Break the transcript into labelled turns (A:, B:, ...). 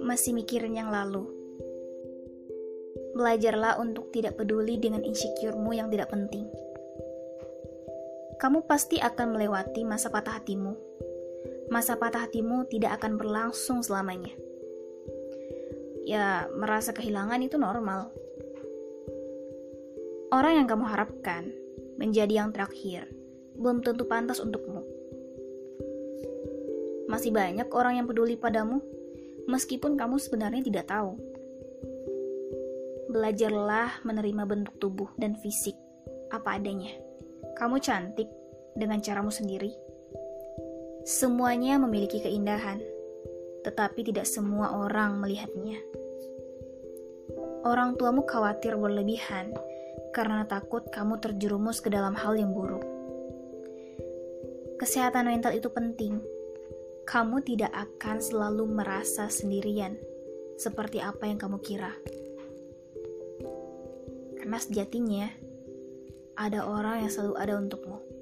A: Masih mikirin yang lalu. Belajarlah untuk tidak peduli dengan insecuremu yang tidak penting. Kamu pasti akan melewati masa patah hatimu. Masa patah hatimu tidak akan berlangsung selamanya. Ya, merasa kehilangan itu normal. Orang yang kamu harapkan menjadi yang terakhir belum tentu pantas untukmu. Masih banyak orang yang peduli padamu, meskipun kamu sebenarnya tidak tahu. Belajarlah menerima bentuk tubuh dan fisik apa adanya. Kamu cantik dengan caramu sendiri. Semuanya memiliki keindahan, tetapi tidak semua orang melihatnya. Orang tuamu khawatir berlebihan karena takut kamu terjerumus ke dalam hal yang buruk. Kesehatan mental itu penting. Kamu tidak akan selalu merasa sendirian, seperti apa yang kamu kira. Karena sejatinya, ada orang yang selalu ada untukmu.